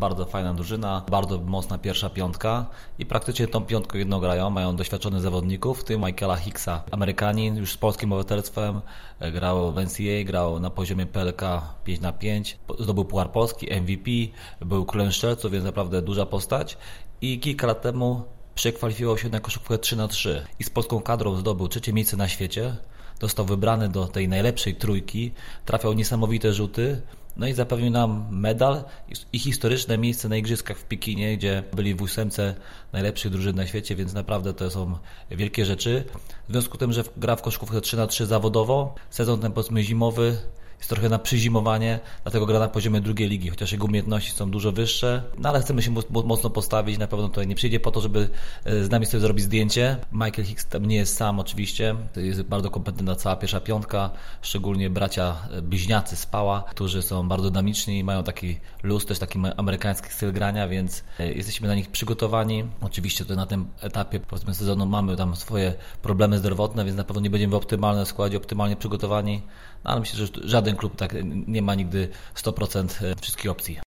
Bardzo fajna drużyna, bardzo mocna pierwsza piątka i praktycznie tą piątką jedną grają. Mają doświadczonych zawodników, w tym Michaela Hicksa. Amerykanin już z polskim obywatelstwem, e, grał w NCAA, grał na poziomie PLK 5 na 5 zdobył Puchar Polski, MVP, był królem strzelców, więc naprawdę duża postać i kilka lat temu przekwalifikował się na koszykówkę 3 na 3 i z polską kadrą zdobył trzecie miejsce na świecie. Został wybrany do tej najlepszej trójki, trafiał niesamowite rzuty, no i zapewnił nam medal i historyczne miejsce na Igrzyskach w Pekinie, gdzie byli w ósemce najlepszych drużyn na świecie, więc naprawdę to są wielkie rzeczy. W związku z tym, że gra w koszykówkę 3 na 3 zawodowo, sezon ten powiedzmy zimowy jest trochę na przyzimowanie, dlatego gra na poziomie drugiej ligi, chociaż jego umiejętności są dużo wyższe, no ale chcemy się mocno postawić, na pewno tutaj nie przyjdzie po to, żeby e, z nami sobie zrobić zdjęcie. Michael Hicks tam nie jest sam oczywiście, jest bardzo kompetentna cała pierwsza piątka, szczególnie bracia e, bliźniacy Spała, którzy są bardzo dynamiczni i mają taki luz, też taki amerykański styl grania, więc e, jesteśmy na nich przygotowani. Oczywiście to na tym etapie powiedzmy sezonu mamy tam swoje problemy zdrowotne, więc na pewno nie będziemy w optymalnym składzie, optymalnie przygotowani, no ale myślę, że żaden klub tak nie ma nigdy 100% wszystkich opcji.